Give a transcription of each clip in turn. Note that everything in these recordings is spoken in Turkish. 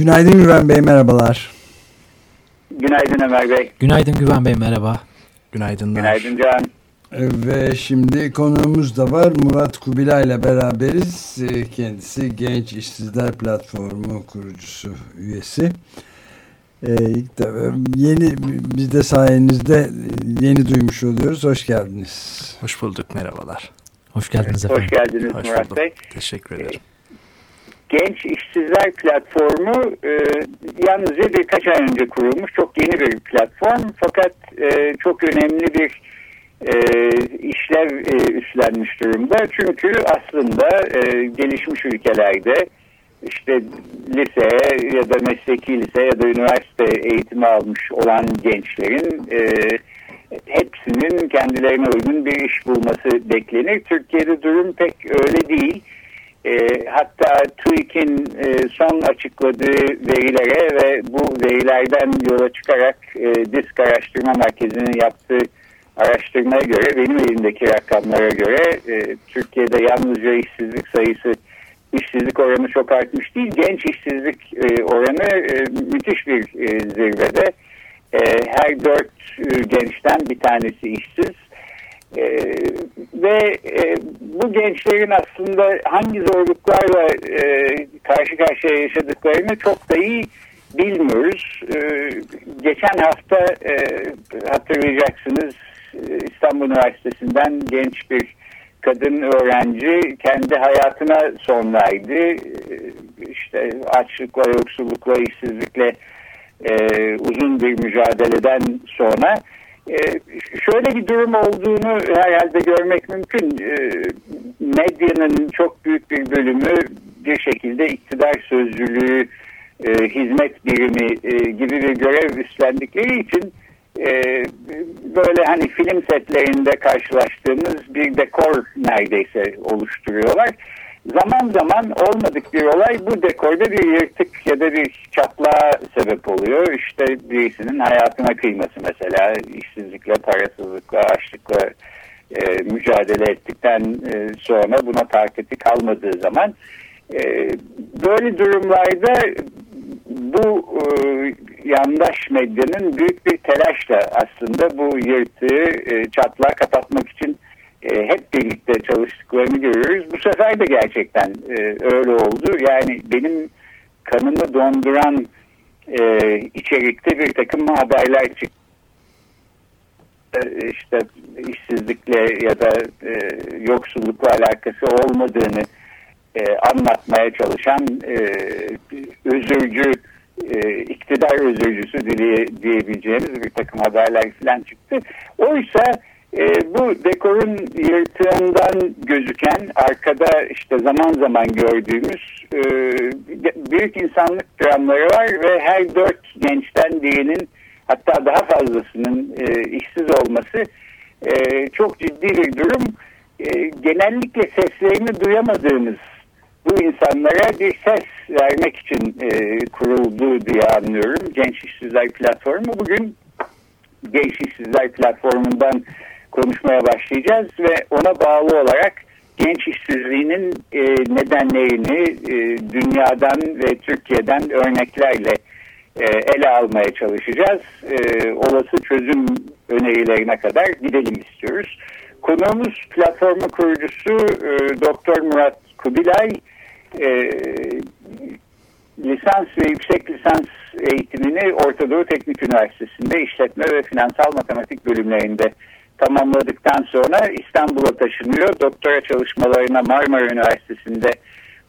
Günaydın Güven Bey, merhabalar. Günaydın Ömer Bey. Günaydın Güven Bey, merhaba. Günaydınlar. Günaydın Can. Ve şimdi konuğumuz da var. Murat Kubilay ile beraberiz. Kendisi Genç İşsizler Platformu kurucusu üyesi. Ee, yeni biz de sayenizde yeni duymuş oluyoruz. Hoş geldiniz. Hoş bulduk. Merhabalar. Hoş geldiniz efendim. Hoş geldiniz Hoş Murat. Bey. Teşekkür ederim. Genç İşsizler Platformu e, yalnızca birkaç ay önce kurulmuş. Çok yeni bir platform fakat e, çok önemli bir e, işlev e, üstlenmiş durumda. Çünkü aslında e, gelişmiş ülkelerde işte liseye ya da mesleki lise ya da üniversite eğitimi almış olan gençlerin e, hepsinin kendilerine uygun bir iş bulması beklenir. Türkiye'de durum pek öyle değil. E, hatta TÜİK'in e, son açıkladığı verilere ve bu verilerden yola çıkarak e, DİSK Araştırma Merkezi'nin yaptığı araştırmaya göre benim elimdeki rakamlara göre e, Türkiye'de yalnızca işsizlik sayısı işsizlik oranı çok artmış değil. Genç işsizlik e, oranı e, müthiş bir e, zirvede. E, her dört e, gençten bir tanesi işsiz. E, ve e, bu gençlerin aslında hangi zorluklarla e, karşı karşıya yaşadıklarını çok da iyi bilmiyoruz. E, geçen hafta e, hatırlayacaksınız İstanbul Üniversitesi'nden genç bir kadın öğrenci kendi hayatına son verdi. İşte açlıkla, yoksullukla, işsizlikle e, uzun bir mücadeleden sonra e, şöyle bir durum olduğunu herhalde görmek mümkün. E, medyanın çok büyük bir bölümü bir şekilde iktidar sözcülüğü, e, hizmet birimi e, gibi bir görev üstlendikleri için ee, böyle hani film setlerinde karşılaştığımız bir dekor neredeyse oluşturuyorlar. Zaman zaman olmadık bir olay bu dekorda bir yırtık da bir çatlağa sebep oluyor. İşte birisinin hayatına kıyması mesela işsizlikle, parasızlıkla, açlıkla e, mücadele ettikten e, sonra buna takati kalmadığı zaman e, böyle durumlarda bu e, yandaş medyanın büyük bir telaşla aslında bu yırtığı e, çatlağı kapatmak için e, hep birlikte çalıştıklarını görüyoruz. Bu sefer de gerçekten e, öyle oldu. Yani benim kanımı donduran e, içerikte bir takım haberler çıktı. E, işte işsizlikle ya da e, yoksullukla alakası olmadığını e, anlatmaya çalışan e, özürcü e, iktidar özürcüsü diye, diyebileceğimiz bir takım haberler falan çıktı. Oysa e, bu dekorun yırtığından gözüken arkada işte zaman zaman gördüğümüz e, büyük insanlık dramları var ve her dört gençten birinin hatta daha fazlasının e, işsiz olması e, çok ciddi bir durum. E, genellikle seslerini duyamadığımız bu insanlara bir ses vermek için e, kuruldu diye anlıyorum. Genç İşsizler Platformu bugün Genç İşsizler Platformu'ndan konuşmaya başlayacağız ve ona bağlı olarak genç işsizliğinin e, nedenlerini e, dünyadan ve Türkiye'den örneklerle e, ele almaya çalışacağız. E, olası çözüm önerilerine kadar gidelim istiyoruz. Konuğumuz platformu kurucusu e, Doktor Murat Kubilay e, lisans ve yüksek lisans eğitimini Orta Doğu Teknik Üniversitesi'nde işletme ve finansal matematik bölümlerinde tamamladıktan sonra İstanbul'a taşınıyor. Doktora çalışmalarına Marmara Üniversitesi'nde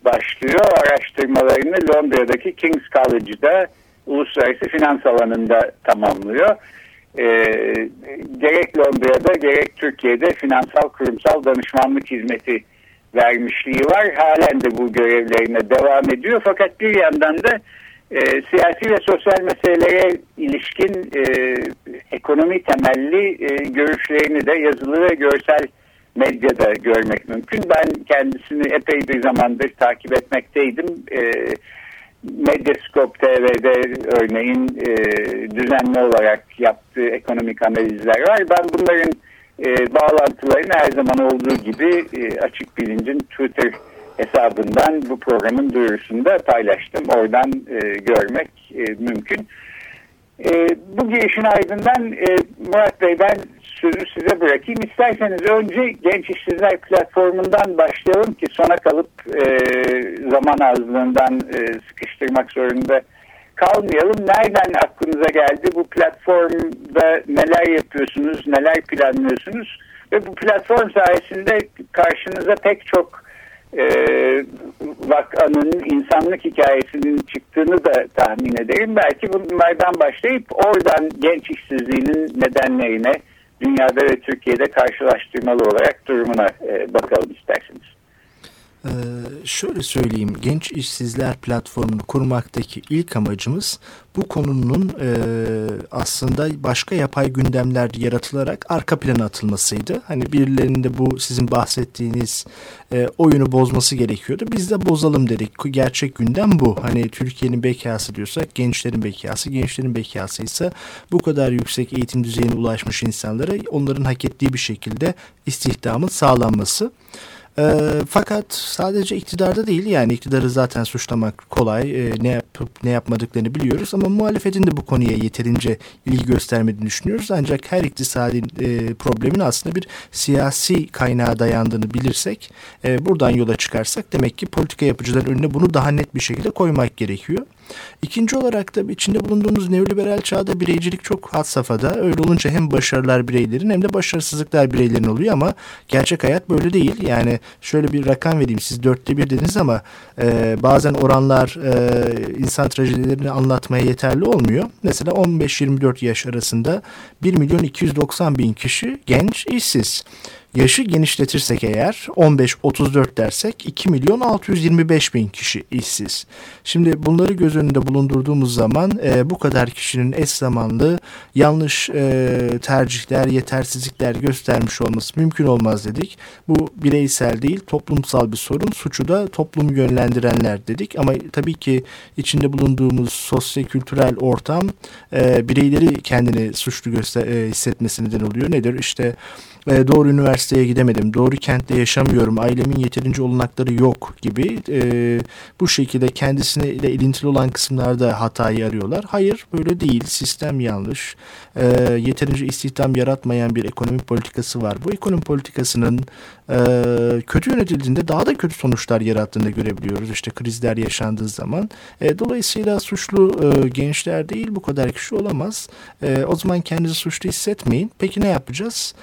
başlıyor. Araştırmalarını Londra'daki King's College'da uluslararası finans alanında tamamlıyor. E, gerek Londra'da gerek Türkiye'de finansal kurumsal danışmanlık hizmeti vermişliği var. Halen de bu görevlerine devam ediyor. Fakat bir yandan da e, siyasi ve sosyal meselelere ilişkin e, ekonomi temelli e, görüşlerini de yazılı ve görsel medyada görmek mümkün. Ben kendisini epey bir zamandır takip etmekteydim. E, Medyascope TV'de örneğin e, düzenli olarak yaptığı ekonomik analizler var. Ben bunların e, bağlantılarını her zaman olduğu gibi e, açık bilincin Twitter hesabından bu programın duyurusunda paylaştım. Oradan e, görmek e, mümkün. E, bu girişin ardından e, Murat Bey ben sözü size bırakayım. İsterseniz önce Genç İşsizler Platformu'ndan başlayalım ki sona kalıp e, zaman azlığından e, sıkıştırmak zorunda kalmayalım. Nereden aklınıza geldi? Bu platformda neler yapıyorsunuz, neler planlıyorsunuz? Ve bu platform sayesinde karşınıza pek çok e, vakanın, insanlık hikayesinin çıktığını da tahmin ederim. Belki bunlardan başlayıp oradan genç işsizliğinin nedenlerine, dünyada ve Türkiye'de karşılaştırmalı olarak durumuna e, bakalım isterseniz. Ee, şöyle söyleyeyim, Genç İşsizler Platformu'nu kurmaktaki ilk amacımız bu konunun e, aslında başka yapay gündemler yaratılarak arka plana atılmasıydı. Hani birilerinin de bu sizin bahsettiğiniz e, oyunu bozması gerekiyordu. Biz de bozalım dedik. Gerçek gündem bu. Hani Türkiye'nin bekası diyorsak gençlerin bekası, gençlerin bekası ise bu kadar yüksek eğitim düzeyine ulaşmış insanlara onların hak ettiği bir şekilde istihdamın sağlanması. E, fakat sadece iktidarda değil yani iktidarı zaten suçlamak kolay e, ne yapıp ne yapmadıklarını biliyoruz ama muhalefetin de bu konuya yeterince ilgi göstermediğini düşünüyoruz ancak her iktisadi e, problemin aslında bir siyasi kaynağa dayandığını bilirsek e, buradan yola çıkarsak demek ki politika yapıcıların önüne bunu daha net bir şekilde koymak gerekiyor. İkinci olarak da içinde bulunduğumuz neoliberal çağda bireycilik çok had safhada. Öyle olunca hem başarılar bireylerin hem de başarısızlıklar bireylerin oluyor ama gerçek hayat böyle değil. Yani şöyle bir rakam vereyim siz dörtte bir dediniz ama e, bazen oranlar e, insan trajedilerini anlatmaya yeterli olmuyor. Mesela 15-24 yaş arasında 1 milyon 290 bin kişi genç işsiz. Yaşı genişletirsek eğer 15-34 dersek 2 milyon 625 bin kişi işsiz. Şimdi bunları göz önünde bulundurduğumuz zaman e, bu kadar kişinin eş zamanlı yanlış e, tercihler, yetersizlikler göstermiş olması mümkün olmaz dedik. Bu bireysel değil toplumsal bir sorun. Suçu da toplumu yönlendirenler dedik. Ama tabii ki içinde bulunduğumuz sosyo-kültürel ortam e, bireyleri kendini suçlu göster e, hissetmesi neden oluyor. Nedir? İşte doğru üniversiteye gidemedim, doğru kentte yaşamıyorum, ailemin yeterince olanakları yok gibi e, bu şekilde kendisine ile ilintili olan kısımlarda hatayı arıyorlar. Hayır böyle değil, sistem yanlış, e, yeterince istihdam yaratmayan bir ekonomi politikası var. Bu ekonomi politikasının e, kötü yönetildiğinde daha da kötü sonuçlar yarattığını görebiliyoruz. İşte krizler yaşandığı zaman. E, dolayısıyla suçlu e, gençler değil bu kadar kişi olamaz. E, o zaman kendinizi suçlu hissetmeyin. Peki ne yapacağız?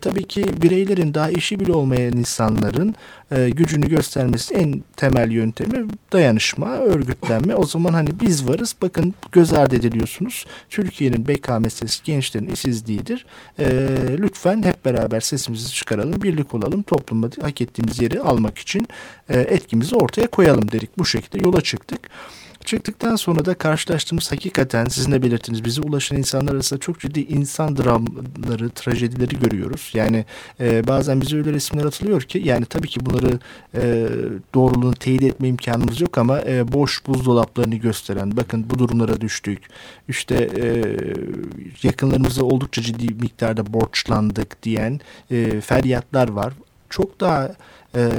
Tabii ki bireylerin daha işi bile olmayan insanların e, gücünü göstermesi en temel yöntemi dayanışma, örgütlenme. O zaman hani biz varız bakın göz ardı ediliyorsunuz. Türkiye'nin BK meselesi gençlerin işsizliğidir. E, lütfen hep beraber sesimizi çıkaralım, birlik olalım, toplumda hak ettiğimiz yeri almak için e, etkimizi ortaya koyalım dedik. Bu şekilde yola çıktık. Çıktıktan sonra da karşılaştığımız hakikaten sizin de belirttiniz bize ulaşan insanlar arasında çok ciddi insan dramları, trajedileri görüyoruz. Yani e, bazen bize öyle resimler atılıyor ki yani tabii ki bunları e, doğruluğunu teyit etme imkanımız yok ama e, boş buzdolaplarını gösteren bakın bu durumlara düştük. İşte e, yakınlarımıza oldukça ciddi miktarda borçlandık diyen e, feryatlar var. Çok daha e,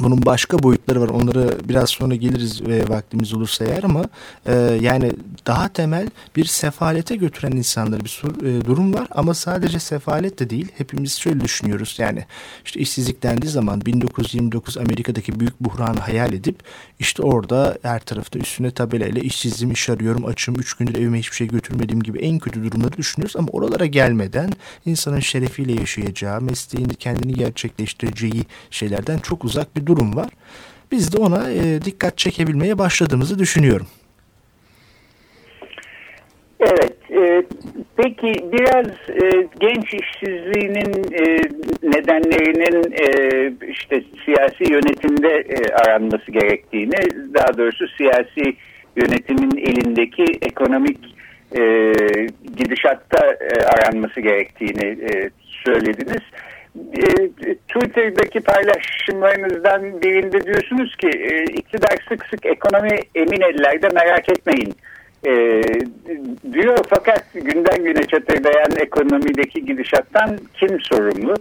bunun başka boyutları var. Onları biraz sonra geliriz ve vaktimiz olursa eğer ama e, yani daha temel bir sefalete götüren insanlara bir e, durum var ama sadece sefalet de değil. Hepimiz şöyle düşünüyoruz. Yani işte işsizlik dendiği zaman 1929 Amerika'daki büyük buhranı hayal edip işte orada her tarafta üstüne tabelayla işsizim, iş arıyorum, açım, üç gündür evime hiçbir şey götürmediğim gibi en kötü durumları düşünüyoruz ama oralara gelmeden insanın şerefiyle yaşayacağı, mesleğini kendini gerçekleştireceği şeylerden çok uzak bir durum var. Biz de ona e, dikkat çekebilmeye başladığımızı düşünüyorum. Evet. E, Peki biraz e, genç işsizliğinin e, nedenlerinin e, işte siyasi yönetimde e, aranması gerektiğini, daha doğrusu siyasi yönetimin elindeki ekonomik e, gidişatta e, aranması gerektiğini e, söylediniz. E, Twitter'daki paylaşımlarınızdan birinde diyorsunuz ki e, iktidar sık sık ekonomi emin ellerde merak etmeyin e, diyor fakat günden güne çatırdayan ekonomideki gidişattan kim sorumlu?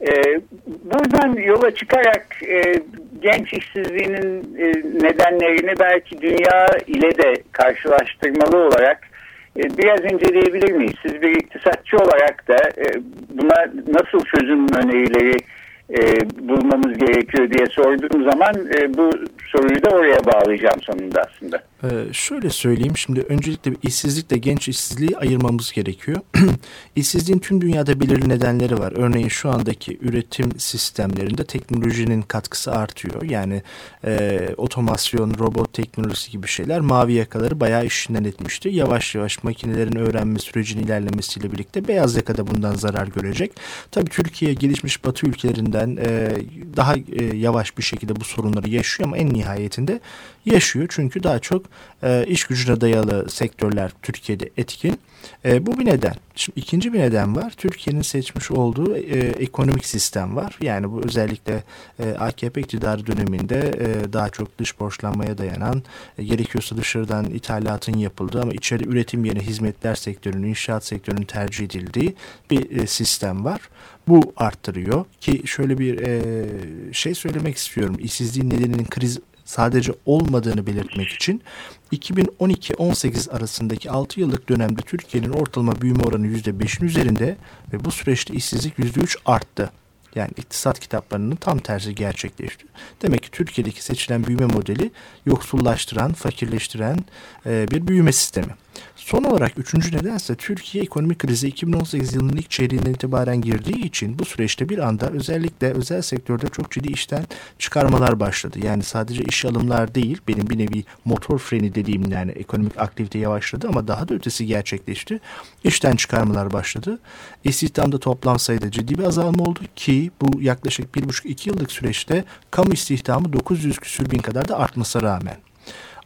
E, buradan yola çıkarak e, genç işsizliğinin e, nedenlerini belki dünya ile de karşılaştırmalı olarak e, biraz inceleyebilir miyiz? Siz bir iktisatçı olarak da e, buna nasıl çözüm önerileri e, bulmamız gerekiyor diye sorduğum zaman e, bu soruyu da oraya bağlayacağım sonunda aslında. Ee, şöyle söyleyeyim şimdi öncelikle işsizlikle genç işsizliği ayırmamız gerekiyor. İşsizliğin tüm dünyada belirli nedenleri var. Örneğin şu andaki üretim sistemlerinde teknolojinin katkısı artıyor. Yani e, otomasyon, robot teknolojisi gibi şeyler mavi yakaları bayağı işinden etmişti. Yavaş yavaş makinelerin öğrenme sürecinin ilerlemesiyle birlikte beyaz yaka da bundan zarar görecek. Tabii Türkiye gelişmiş batı ülkelerinden e, daha e, yavaş bir şekilde bu sorunları yaşıyor ama en nihayetinde yaşıyor. Çünkü daha çok e, iş gücüne dayalı sektörler Türkiye'de etkin. E, bu bir neden. Şimdi ikinci bir neden var. Türkiye'nin seçmiş olduğu e, ekonomik sistem var. Yani bu özellikle e, AKP iktidarı döneminde e, daha çok dış borçlanmaya dayanan, e, gerekiyorsa dışarıdan ithalatın yapıldığı ama içeri üretim yerine hizmetler sektörünün, inşaat sektörünün tercih edildiği bir e, sistem var. Bu arttırıyor ki şöyle bir e, şey söylemek istiyorum. İşsizliğin nedeninin kriz sadece olmadığını belirtmek için 2012-18 arasındaki 6 yıllık dönemde Türkiye'nin ortalama büyüme oranı %5'in üzerinde ve bu süreçte işsizlik %3 arttı. Yani iktisat kitaplarının tam tersi gerçekleşti. Demek ki Türkiye'deki seçilen büyüme modeli yoksullaştıran, fakirleştiren e, bir büyüme sistemi. Son olarak üçüncü nedense Türkiye ekonomik krizi 2018 yılının ilk çeyreğinden itibaren girdiği için bu süreçte bir anda özellikle özel sektörde çok ciddi işten çıkarmalar başladı. Yani sadece iş alımlar değil benim bir nevi motor freni dediğim yani ekonomik aktivite yavaşladı ama daha da ötesi gerçekleşti. İşten çıkarmalar başladı. İstihdamda toplam sayıda ciddi bir azalma oldu ki bu yaklaşık bir buçuk iki yıllık süreçte kamu istihdamı 900 küsür bin kadar da artmasına rağmen.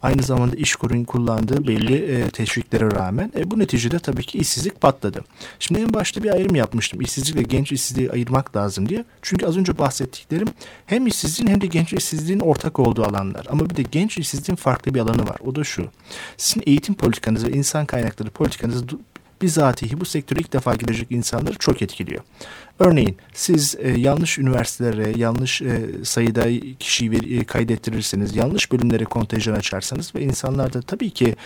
Aynı zamanda işkurun kullandığı belli e, teşviklere rağmen e, bu neticede tabii ki işsizlik patladı. Şimdi en başta bir ayrım yapmıştım. İşsizlikle genç işsizliği ayırmak lazım diye. Çünkü az önce bahsettiklerim hem işsizliğin hem de genç işsizliğin ortak olduğu alanlar. Ama bir de genç işsizliğin farklı bir alanı var. O da şu. Sizin eğitim politikanız ve insan kaynakları politikanız bizatihi bu sektöre ilk defa girecek insanları çok etkiliyor. Örneğin siz e, yanlış üniversitelere yanlış e, sayıda kişiyi ver, e, kaydettirirseniz, yanlış bölümlere kontenjan açarsanız ve insanlar da tabii ki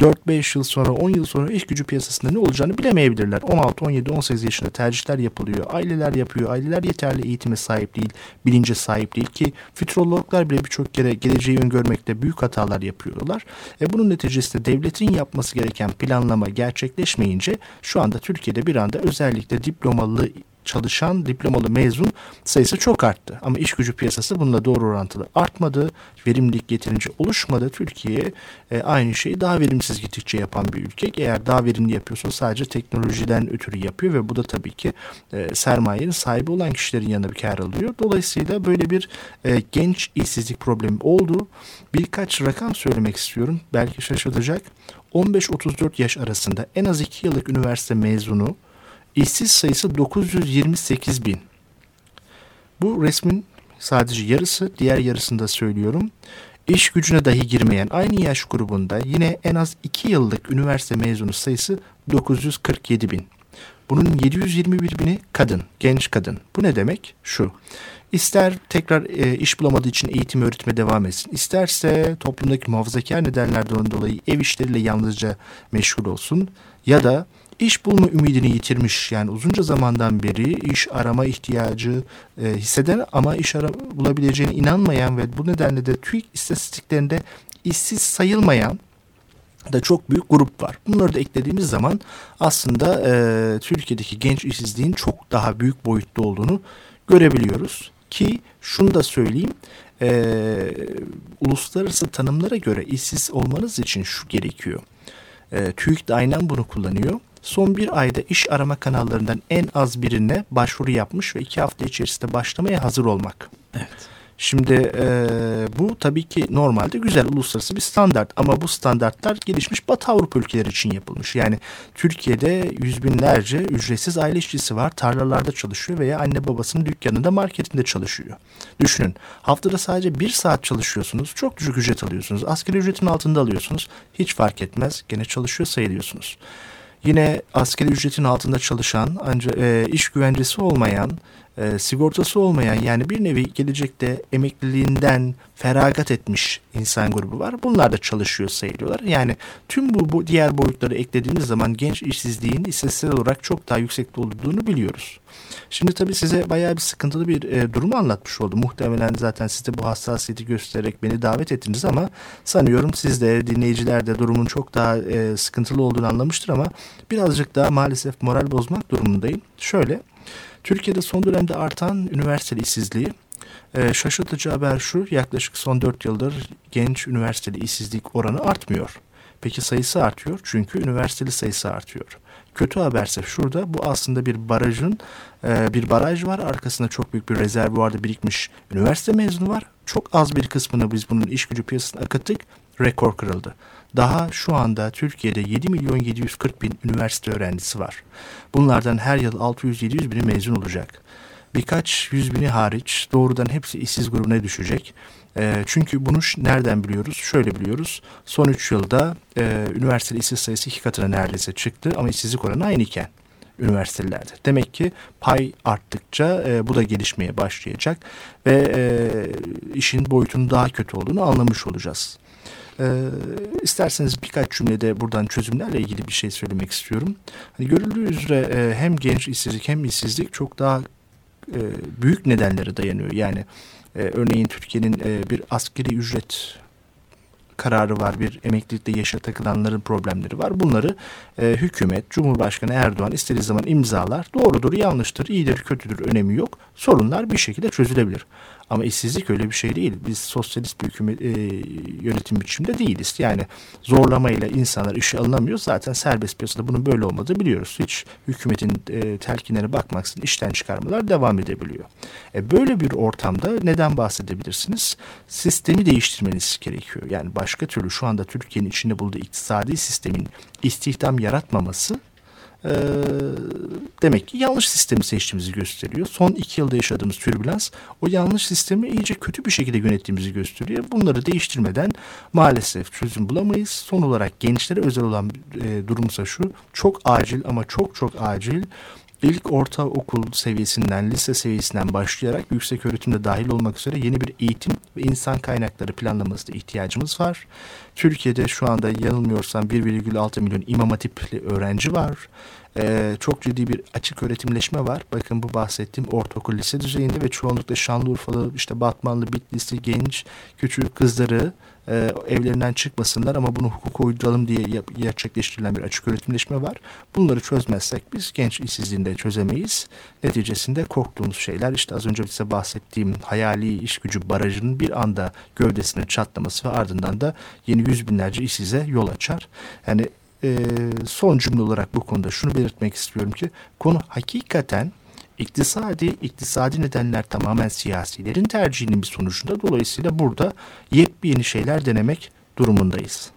4-5 yıl sonra, 10 yıl sonra iş gücü piyasasında ne olacağını bilemeyebilirler. 16, 17, 18 yaşında tercihler yapılıyor. Aileler yapıyor. Aileler yeterli eğitime sahip değil, bilince sahip değil ki futurologlar bile birçok kere geleceği öngörmekte büyük hatalar yapıyorlar. E bunun neticesinde devletin yapması gereken planlama gerçekleşmeyince şu anda Türkiye'de bir anda özellikle diplomalı çalışan diplomalı mezun sayısı çok arttı. Ama iş gücü piyasası bununla doğru orantılı artmadı. Verimlilik yeterince oluşmadı. Türkiye e, aynı şeyi daha verimsiz gittikçe yapan bir ülke. Eğer daha verimli yapıyorsa sadece teknolojiden ötürü yapıyor ve bu da tabii ki e, sermayenin sahibi olan kişilerin yanında bir kar alıyor. Dolayısıyla böyle bir e, genç işsizlik problemi oldu. Birkaç rakam söylemek istiyorum. Belki şaşırtacak. 15-34 yaş arasında en az 2 yıllık üniversite mezunu İşsiz sayısı 928 bin. Bu resmin sadece yarısı, diğer yarısını da söylüyorum. İş gücüne dahi girmeyen aynı yaş grubunda yine en az 2 yıllık üniversite mezunu sayısı 947 bin. Bunun 721 bini kadın, genç kadın. Bu ne demek? Şu. İster tekrar e, iş bulamadığı için eğitim öğretime devam etsin. İsterse toplumdaki muhafazakar nedenlerden dolayı ev işleriyle yalnızca meşgul olsun. Ya da iş bulma ümidini yitirmiş yani uzunca zamandan beri iş arama ihtiyacı e, hisseden ama iş ara bulabileceğine inanmayan ve bu nedenle de TÜİK istatistiklerinde işsiz sayılmayan da çok büyük grup var. Bunları da eklediğimiz zaman aslında e, Türkiye'deki genç işsizliğin çok daha büyük boyutta olduğunu görebiliyoruz. Ki şunu da söyleyeyim, e, uluslararası tanımlara göre işsiz olmanız için şu gerekiyor. E, TÜİK de aynen bunu kullanıyor. Son bir ayda iş arama kanallarından en az birine başvuru yapmış ve iki hafta içerisinde başlamaya hazır olmak. Evet. Şimdi e, bu tabii ki normalde güzel uluslararası bir standart ama bu standartlar gelişmiş Batı Avrupa ülkeleri için yapılmış. Yani Türkiye'de yüz binlerce ücretsiz aile işçisi var. Tarlalarda çalışıyor veya anne babasının dükkanında marketinde çalışıyor. Düşünün haftada sadece bir saat çalışıyorsunuz. Çok düşük ücret alıyorsunuz. Asgari ücretin altında alıyorsunuz. Hiç fark etmez. Gene çalışıyor sayılıyorsunuz. Yine asgari ücretin altında çalışan ancak e, iş güvencesi olmayan e, sigortası olmayan yani bir nevi gelecekte emekliliğinden feragat etmiş insan grubu var. Bunlar da çalışıyor sayılıyorlar. Yani tüm bu, bu diğer boyutları eklediğimiz zaman genç işsizliğin istatistiksel olarak çok daha yüksekte olduğunu biliyoruz. Şimdi tabii size bayağı bir sıkıntılı bir e, durumu anlatmış oldum. Muhtemelen zaten siz de bu hassasiyeti göstererek beni davet ettiniz ama sanıyorum siz de dinleyiciler de durumun çok daha e, sıkıntılı olduğunu anlamıştır ama birazcık daha maalesef moral bozmak durumundayım. Şöyle Türkiye'de son dönemde artan üniversiteli işsizliği e, şaşırtıcı haber şu yaklaşık son 4 yıldır genç üniversiteli işsizlik oranı artmıyor. Peki sayısı artıyor çünkü üniversiteli sayısı artıyor. Kötü haberse şurada bu aslında bir barajın e, bir baraj var arkasında çok büyük bir rezervuarda birikmiş üniversite mezunu var. Çok az bir kısmını biz bunun iş gücü piyasasına akıttık rekor kırıldı. Daha şu anda Türkiye'de 7 milyon 740 bin üniversite öğrencisi var. Bunlardan her yıl 600-700 bini mezun olacak. Birkaç yüz bini hariç doğrudan hepsi işsiz grubuna düşecek. E, çünkü bunu nereden biliyoruz? Şöyle biliyoruz. Son 3 yılda e, üniversiteli işsiz sayısı iki katına neredeyse çıktı ama işsizlik oranı aynı iken üniversitelerde. Demek ki pay arttıkça e, bu da gelişmeye başlayacak ve e, işin boyutunun daha kötü olduğunu anlamış olacağız. E, isterseniz birkaç cümlede buradan çözümlerle ilgili bir şey söylemek istiyorum. Hani görüldüğü üzere e, hem genç işsizlik hem işsizlik çok daha e, büyük nedenlere dayanıyor. Yani e, örneğin Türkiye'nin e, bir askeri ücret kararı var, bir emeklilikte yaşa takılanların problemleri var. Bunları e, hükümet, Cumhurbaşkanı Erdoğan istediği zaman imzalar. Doğrudur, yanlıştır, iyidir, kötüdür önemi yok. Sorunlar bir şekilde çözülebilir. Ama işsizlik öyle bir şey değil. Biz sosyalist bir hükümet, e, yönetim biçiminde değiliz. Yani zorlamayla insanlar işe alınamıyor. Zaten serbest piyasada bunun böyle olmadığı biliyoruz. Hiç hükümetin e, telkinlerine bakmaksızın işten çıkarmalar devam edebiliyor. E, böyle bir ortamda neden bahsedebilirsiniz? Sistemi değiştirmeniz gerekiyor. Yani başka türlü şu anda Türkiye'nin içinde bulduğu iktisadi sistemin istihdam yaratmaması e, demek ki yanlış sistemi seçtiğimizi gösteriyor. Son iki yılda yaşadığımız türbülans o yanlış sistemi iyice kötü bir şekilde yönettiğimizi gösteriyor. Bunları değiştirmeden maalesef çözüm bulamayız. Son olarak gençlere özel olan e, durumsa şu çok acil ama çok çok acil İlk ortaokul seviyesinden, lise seviyesinden başlayarak yüksek öğretimde dahil olmak üzere yeni bir eğitim ve insan kaynakları planlamasına ihtiyacımız var. Türkiye'de şu anda yanılmıyorsam 1,6 milyon imam hatipli öğrenci var. Ee, çok ciddi bir açık öğretimleşme var. Bakın bu bahsettiğim ortaokul lise düzeyinde ve çoğunlukla Şanlıurfalı, işte Batmanlı, Bitlisli genç küçük kızları e, evlerinden çıkmasınlar ama bunu hukuk uyduralım diye yap, gerçekleştirilen bir açık öğretimleşme var. Bunları çözmezsek biz genç işsizliğini de çözemeyiz. Neticesinde korktuğumuz şeyler işte az önce size bahsettiğim hayali iş gücü barajının bir anda gövdesine çatlaması ve ardından da yeni yüz binlerce işsize yol açar. Yani e, son cümle olarak bu konuda şunu belirtmek istiyorum ki konu hakikaten iktisadi, iktisadi nedenler tamamen siyasilerin tercihinin bir sonucunda. Dolayısıyla burada yepyeni şeyler denemek durumundayız.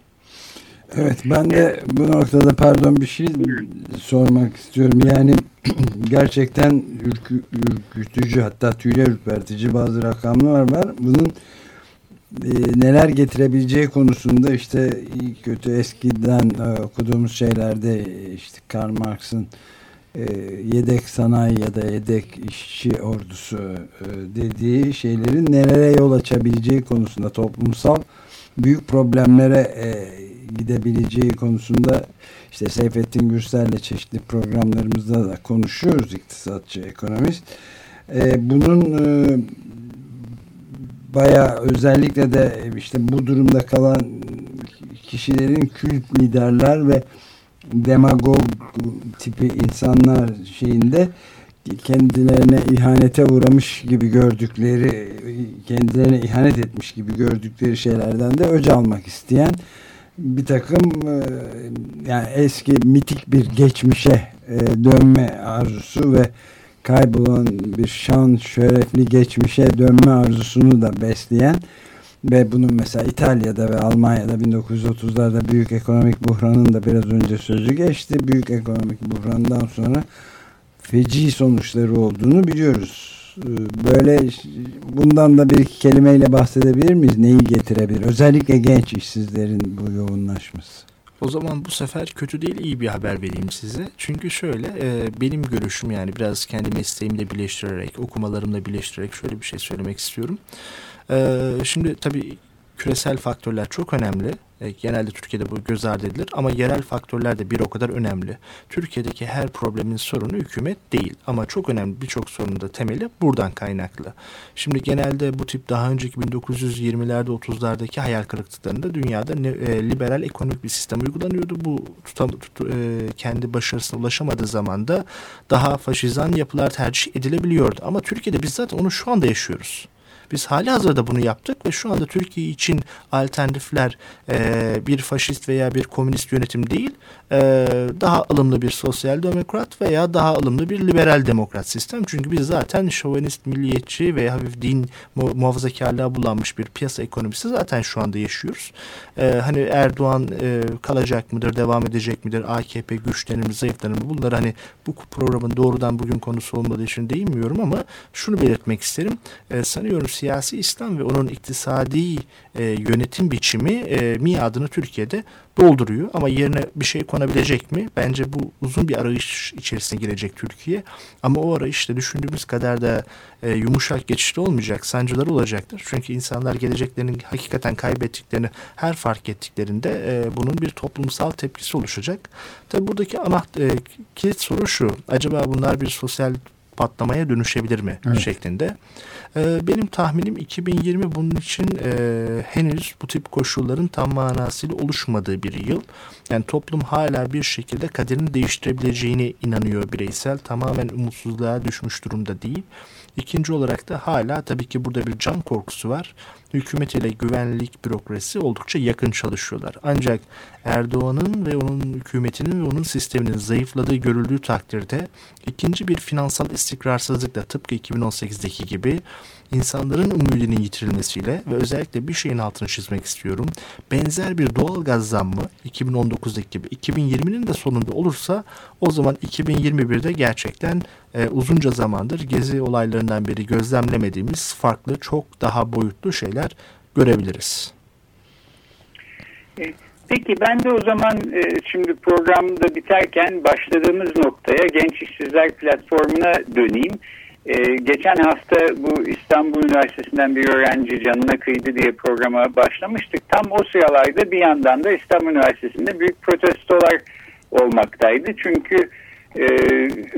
Evet ben de bu noktada pardon bir şey sormak istiyorum. Yani gerçekten ürkü, ürkütücü hatta tüyler ürpertici bazı rakamlar var. Bunun neler getirebileceği konusunda işte kötü eskiden e, okuduğumuz şeylerde işte Karl Marx'ın e, yedek sanayi ya da yedek işçi ordusu e, dediği şeylerin nereye yol açabileceği konusunda toplumsal büyük problemlere e, gidebileceği konusunda işte Seyfettin Gürsel'le çeşitli programlarımızda da konuşuyoruz iktisatçı, ekonomist. E, bunun e, bayağı özellikle de işte bu durumda kalan kişilerin kült liderler ve demagog tipi insanlar şeyinde kendilerine ihanete uğramış gibi gördükleri kendilerine ihanet etmiş gibi gördükleri şeylerden de öc almak isteyen bir takım e, yani eski mitik bir geçmişe e, dönme arzusu ve kaybolan bir şan şöhretli geçmişe dönme arzusunu da besleyen ve bunun mesela İtalya'da ve Almanya'da 1930'larda büyük ekonomik buhranın da biraz önce sözü geçti. Büyük ekonomik buhrandan sonra feci sonuçları olduğunu biliyoruz. Ee, böyle bundan da bir iki kelimeyle bahsedebilir miyiz? Neyi getirebilir? Özellikle genç işsizlerin bu yoğunlaşması. O zaman bu sefer kötü değil iyi bir haber vereyim size. Çünkü şöyle e, benim görüşüm yani biraz kendi mesleğimle birleştirerek, okumalarımla birleştirerek şöyle bir şey söylemek istiyorum. E, şimdi tabii küresel faktörler çok önemli. E, genelde Türkiye'de bu göz ardı edilir ama yerel faktörler de bir o kadar önemli. Türkiye'deki her problemin sorunu hükümet değil ama çok önemli birçok sorunun da temeli buradan kaynaklı. Şimdi genelde bu tip daha önceki 1920'lerde 30'lardaki hayal kırıklıklarında dünyada e, liberal ekonomik bir sistem uygulanıyordu. Bu tutam, tut, e, kendi başarısına ulaşamadığı zaman da daha faşizan yapılar tercih edilebiliyordu. Ama Türkiye'de biz zaten onu şu anda yaşıyoruz. Biz hali hazırda bunu yaptık ve şu anda Türkiye için alternatifler e, bir faşist veya bir komünist yönetim değil, e, daha ılımlı bir sosyal demokrat veya daha ılımlı bir liberal demokrat sistem. Çünkü biz zaten şovenist, milliyetçi veya hafif din mu muhafazakarlığa bulanmış bir piyasa ekonomisi zaten şu anda yaşıyoruz. E, hani Erdoğan e, kalacak mıdır, devam edecek midir, AKP güçlenir mi, zayıflanır mı? Bunlar hani bu programın doğrudan bugün konusu olmadığı için değinmiyorum ama şunu belirtmek isterim. E, sanıyorum siyasi İslam ve onun iktisadi e, yönetim biçimi e, miadını Türkiye'de dolduruyor. Ama yerine bir şey konabilecek mi? Bence bu uzun bir arayış içerisine girecek Türkiye. Ama o arayışta düşündüğümüz kadar da e, yumuşak geçişli olmayacak. Sancılar olacaktır. Çünkü insanlar geleceklerini hakikaten kaybettiklerini her fark ettiklerinde e, bunun bir toplumsal tepkisi oluşacak. Tabi buradaki ana e, kilit soru şu. Acaba bunlar bir sosyal patlamaya dönüşebilir mi evet. şeklinde. E, benim tahminim 2020 bunun için e, henüz bu tip koşulların tam manasıyla oluşmadığı bir yıl. Yani toplum hala bir şekilde kaderini değiştirebileceğine inanıyor bireysel. Tamamen umutsuzluğa düşmüş durumda değil. İkinci olarak da hala tabii ki burada bir can korkusu var. Hükümet ile güvenlik bürokrasi oldukça yakın çalışıyorlar. Ancak Erdoğan'ın ve onun hükümetinin ve onun sisteminin zayıfladığı görüldüğü takdirde ikinci bir finansal istikrarsızlıkla tıpkı 2018'deki gibi insanların umudunun yitirilmesiyle ve özellikle bir şeyin altını çizmek istiyorum. Benzer bir doğal gaz zammı 2019'daki gibi 2020'nin de sonunda olursa o zaman 2021'de gerçekten e, uzunca zamandır gezi olaylarından beri gözlemlemediğimiz farklı çok daha boyutlu şeyler görebiliriz. E, peki ben de o zaman e, şimdi programda biterken başladığımız noktaya Genç İşsizler Platformu'na döneyim. Ee, geçen hafta bu İstanbul Üniversitesi'nden bir öğrenci canına kıydı diye programa başlamıştık. Tam o sıralarda bir yandan da İstanbul Üniversitesi'nde büyük protestolar olmaktaydı. Çünkü e,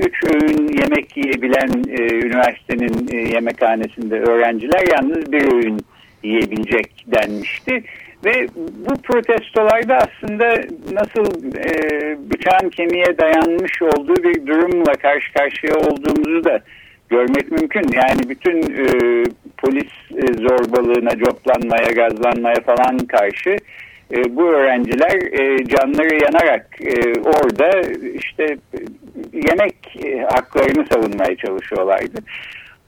üç öğün yemek yiyebilen e, üniversitenin e, yemekhanesinde öğrenciler yalnız bir öğün yiyebilecek denmişti. Ve bu protestolarda aslında nasıl e, bıçağın kemiğe dayanmış olduğu bir durumla karşı karşıya olduğumuzu da görmek mümkün. Yani bütün e, polis e, zorbalığına, coplanmaya, gazlanmaya falan karşı e, bu öğrenciler e, canları yanarak e, orada işte yemek e, haklarını savunmaya çalışıyorlardı.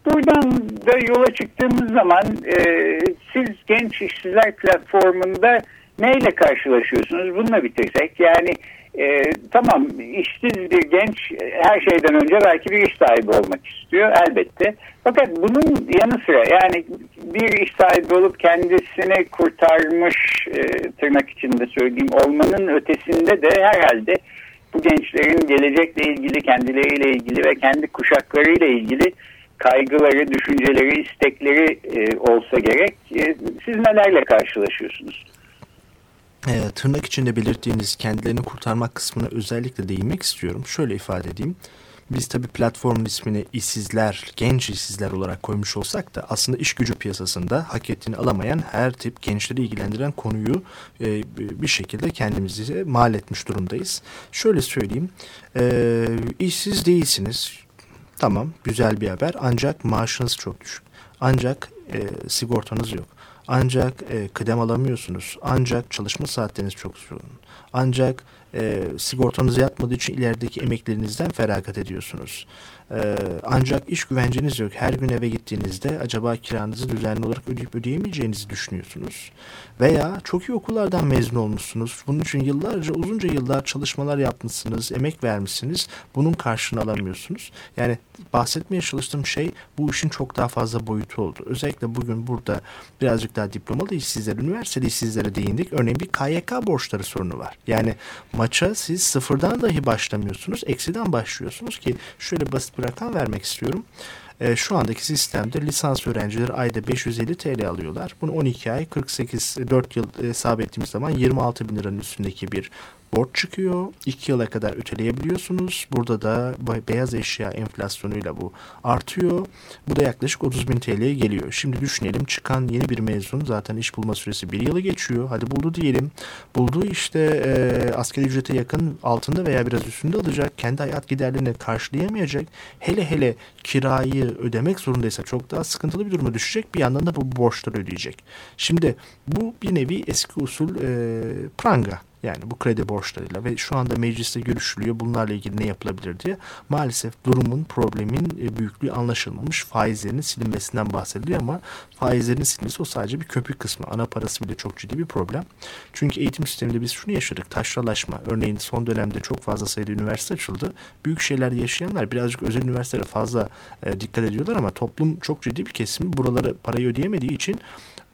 Buradan da yola çıktığımız zaman e, siz Genç İşsizler Platformu'nda neyle karşılaşıyorsunuz? Bununla bitirsek yani e, tamam işsiz bir genç her şeyden önce belki bir iş sahibi olmak istiyor elbette. Fakat bunun yanı sıra yani bir iş sahibi olup kendisini kurtarmış e, tırnak içinde söyleyeyim olmanın ötesinde de herhalde bu gençlerin gelecekle ilgili kendileriyle ilgili ve kendi kuşaklarıyla ilgili kaygıları, düşünceleri, istekleri e, olsa gerek. E, siz nelerle karşılaşıyorsunuz? E, tırnak içinde belirttiğiniz kendilerini kurtarmak kısmına özellikle değinmek istiyorum. Şöyle ifade edeyim. Biz tabii platformun ismini işsizler, genç işsizler olarak koymuş olsak da aslında iş gücü piyasasında hak ettiğini alamayan her tip gençleri ilgilendiren konuyu e, bir şekilde kendimizi mal etmiş durumdayız. Şöyle söyleyeyim, e, işsiz değilsiniz. Tamam, güzel bir haber ancak maaşınız çok düşük. Ancak e, sigortanız yok. Ancak e, kıdem alamıyorsunuz. Ancak çalışma saatleriniz çok yoğun. Ancak e, sigortanız yatmadığı için ilerideki emeklerinizden feragat ediyorsunuz. Ee, ancak iş güvenceniz yok. Her gün eve gittiğinizde acaba kiranızı düzenli olarak ödeyip ödeyemeyeceğinizi düşünüyorsunuz. Veya çok iyi okullardan mezun olmuşsunuz. Bunun için yıllarca uzunca yıllar çalışmalar yapmışsınız, emek vermişsiniz. Bunun karşılığını alamıyorsunuz. Yani bahsetmeye çalıştığım şey bu işin çok daha fazla boyutu oldu. Özellikle bugün burada birazcık daha diplomalı işsizler, üniversiteli işsizlere değindik. Örneğin bir KYK borçları sorunu var. Yani maça siz sıfırdan dahi başlamıyorsunuz, eksiden başlıyorsunuz ki şöyle basit bir rakam vermek istiyorum. E, şu andaki sistemde lisans öğrencileri ayda 550 TL alıyorlar. Bunu 12 ay 48 4 yıl hesap ettiğimiz zaman 26 bin liranın üstündeki bir borç çıkıyor. 2 yıla kadar öteleyebiliyorsunuz. Burada da beyaz eşya enflasyonuyla bu artıyor. Bu da yaklaşık 30 bin TL'ye geliyor. Şimdi düşünelim çıkan yeni bir mezun zaten iş bulma süresi bir yılı geçiyor. Hadi buldu diyelim. Bulduğu işte e, asgari ücrete yakın altında veya biraz üstünde alacak. Kendi hayat giderlerini karşılayamayacak. Hele hele kirayı ödemek zorundaysa çok daha sıkıntılı bir duruma düşecek. Bir yandan da bu borçları ödeyecek. Şimdi bu bir nevi eski usul e, pranga yani bu kredi borçlarıyla ve şu anda mecliste görüşülüyor bunlarla ilgili ne yapılabilir diye. Maalesef durumun, problemin e, büyüklüğü anlaşılmamış. Faizlerin silinmesinden bahsediliyor ama faizlerin silinmesi o sadece bir köpük kısmı. Ana parası bile çok ciddi bir problem. Çünkü eğitim sisteminde biz şunu yaşadık. Taşralaşma. Örneğin son dönemde çok fazla sayıda üniversite açıldı. Büyük şeyler yaşayanlar birazcık özel üniversitelere fazla e, dikkat ediyorlar ama toplum çok ciddi bir kesimi buraları parayı ödeyemediği için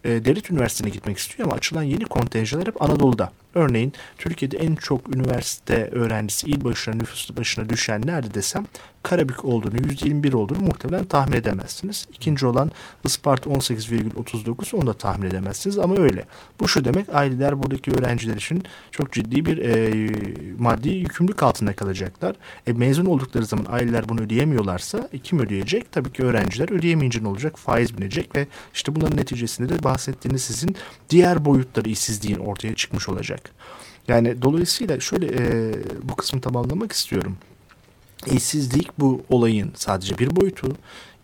e, devlet üniversitesine gitmek istiyor ama açılan yeni kontenjanlar hep Anadolu'da. Örneğin Türkiye'de en çok üniversite öğrencisi il başına nüfus başına düşen nerede desem Karabük olduğunu, %21 olduğunu muhtemelen tahmin edemezsiniz. İkinci olan Isparta 18,39 onu da tahmin edemezsiniz ama öyle. Bu şu demek aileler buradaki öğrenciler için çok ciddi bir e, maddi yükümlülük altında kalacaklar. E, mezun oldukları zaman aileler bunu ödeyemiyorlarsa e, kim ödeyecek? Tabii ki öğrenciler ödeyemeyince ne olacak? Faiz binecek ve işte bunların neticesinde de bahsettiğiniz sizin diğer boyutları işsizliğin ortaya çıkmış olacak. Yani dolayısıyla şöyle e, bu kısmı tamamlamak istiyorum. İşsizlik bu olayın sadece bir boyutu.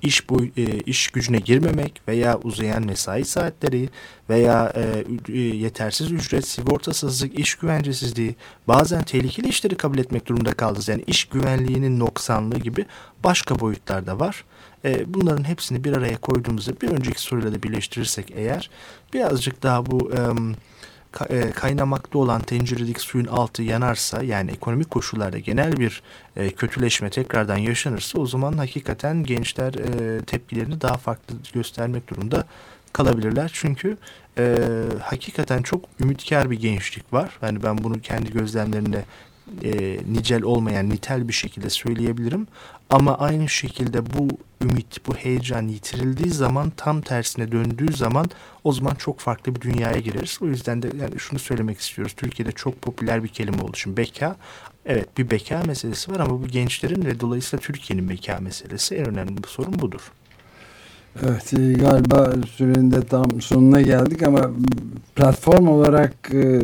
İş, boy, e, iş gücüne girmemek veya uzayan mesai saatleri veya e, e, yetersiz ücret, sigortasızlık, iş güvencesizliği, bazen tehlikeli işleri kabul etmek durumunda kaldınız. Yani iş güvenliğinin noksanlığı gibi başka boyutlar da var. E, bunların hepsini bir araya koyduğumuzda bir önceki soruyla da birleştirirsek eğer birazcık daha bu... E, kaynamakta olan tenceredeki suyun altı yanarsa yani ekonomik koşullarda genel bir e, kötüleşme tekrardan yaşanırsa o zaman hakikaten gençler e, tepkilerini daha farklı göstermek durumunda kalabilirler. Çünkü e, hakikaten çok ümitkar bir gençlik var. Yani ben bunu kendi gözlemlerimde e, nicel olmayan nitel bir şekilde söyleyebilirim. Ama aynı şekilde bu ümit, bu heyecan yitirildiği zaman tam tersine döndüğü zaman o zaman çok farklı bir dünyaya gireriz. O yüzden de yani şunu söylemek istiyoruz. Türkiye'de çok popüler bir kelime oldu. Şimdi beka, evet bir beka meselesi var ama bu gençlerin ve dolayısıyla Türkiye'nin beka meselesi en önemli bir sorun budur. Evet e, galiba sürenin de tam sonuna geldik ama platform olarak e,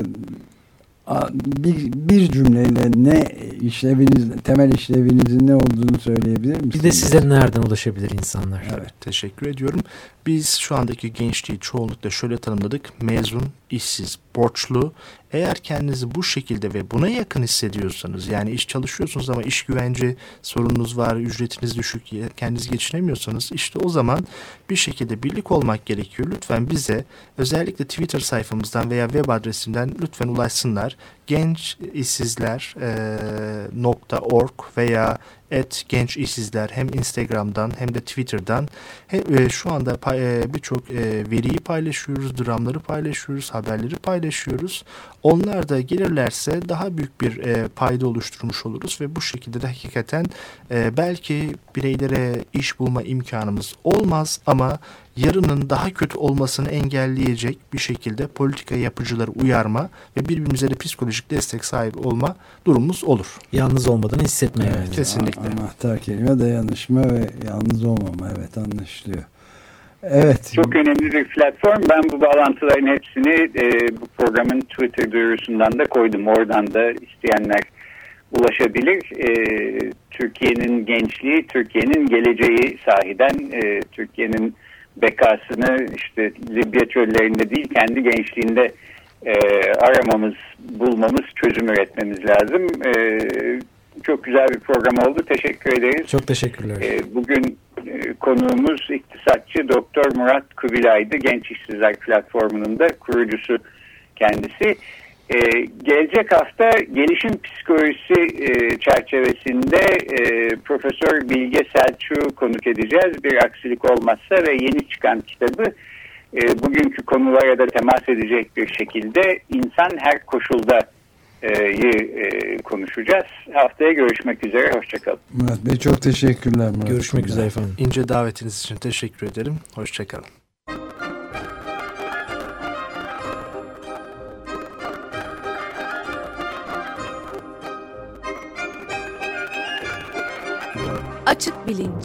bir, bir cümleyle ne işleviniz, temel işlevinizin ne olduğunu söyleyebilir misiniz? Bir de size nereden ulaşabilir insanlar? Evet, teşekkür ediyorum. Biz şu andaki gençliği çoğunlukla şöyle tanımladık. Mezun, işsiz, borçlu. Eğer kendinizi bu şekilde ve buna yakın hissediyorsanız yani iş çalışıyorsunuz ama iş güvence sorununuz var, ücretiniz düşük, kendinizi geçinemiyorsanız işte o zaman bir şekilde birlik olmak gerekiyor. Lütfen bize özellikle Twitter sayfamızdan veya web adresimden lütfen ulaşsınlar. Genç işsizler e, .org veya et genç işsizler hem Instagram'dan hem de Twitter'dan hem, e, şu anda e, birçok e, veriyi paylaşıyoruz, dramları paylaşıyoruz, haberleri paylaşıyoruz. Onlar da gelirlerse daha büyük bir e, payda oluşturmuş oluruz ve bu şekilde de hakikaten e, belki bireylere iş bulma imkanımız olmaz ama yarının daha kötü olmasını engelleyecek bir şekilde politika yapıcıları uyarma ve birbirimize de psikolojik destek sahibi olma durumumuz olur. Yalnız olmadan hissetmeye. Evet, kesinlikle. Anahtar kelime dayanışma ve yalnız olmama evet anlaşılıyor. Evet. Çok önemli bir platform. Ben bu bağlantıların hepsini e, bu programın Twitter duyurusundan da koydum. Oradan da isteyenler ulaşabilir. E, Türkiye'nin gençliği, Türkiye'nin geleceği sahiden, e, Türkiye'nin bekasını işte Libya çöllerinde değil kendi gençliğinde e, aramamız, bulmamız, çözüm üretmemiz lazım. E, çok güzel bir program oldu. Teşekkür ederiz. Çok teşekkürler. E, bugün konuğumuz iktisatçı Doktor Murat Kubilay'dı. Genç İşsizler Platformu'nun da kurucusu kendisi. Ee, gelecek hafta gelişim psikolojisi e, çerçevesinde e, Profesör Bilge Selçuk'u konuk edeceğiz. Bir aksilik olmazsa ve yeni çıkan kitabı e, bugünkü konulara da temas edecek bir şekilde insan her koşulda e, e, konuşacağız. Haftaya görüşmek üzere. Hoşçakalın. Murat Bey çok teşekkürler. Murat Görüşmek üzere efendim. İnce davetiniz için teşekkür ederim. Hoşçakalın. Açık Bilinç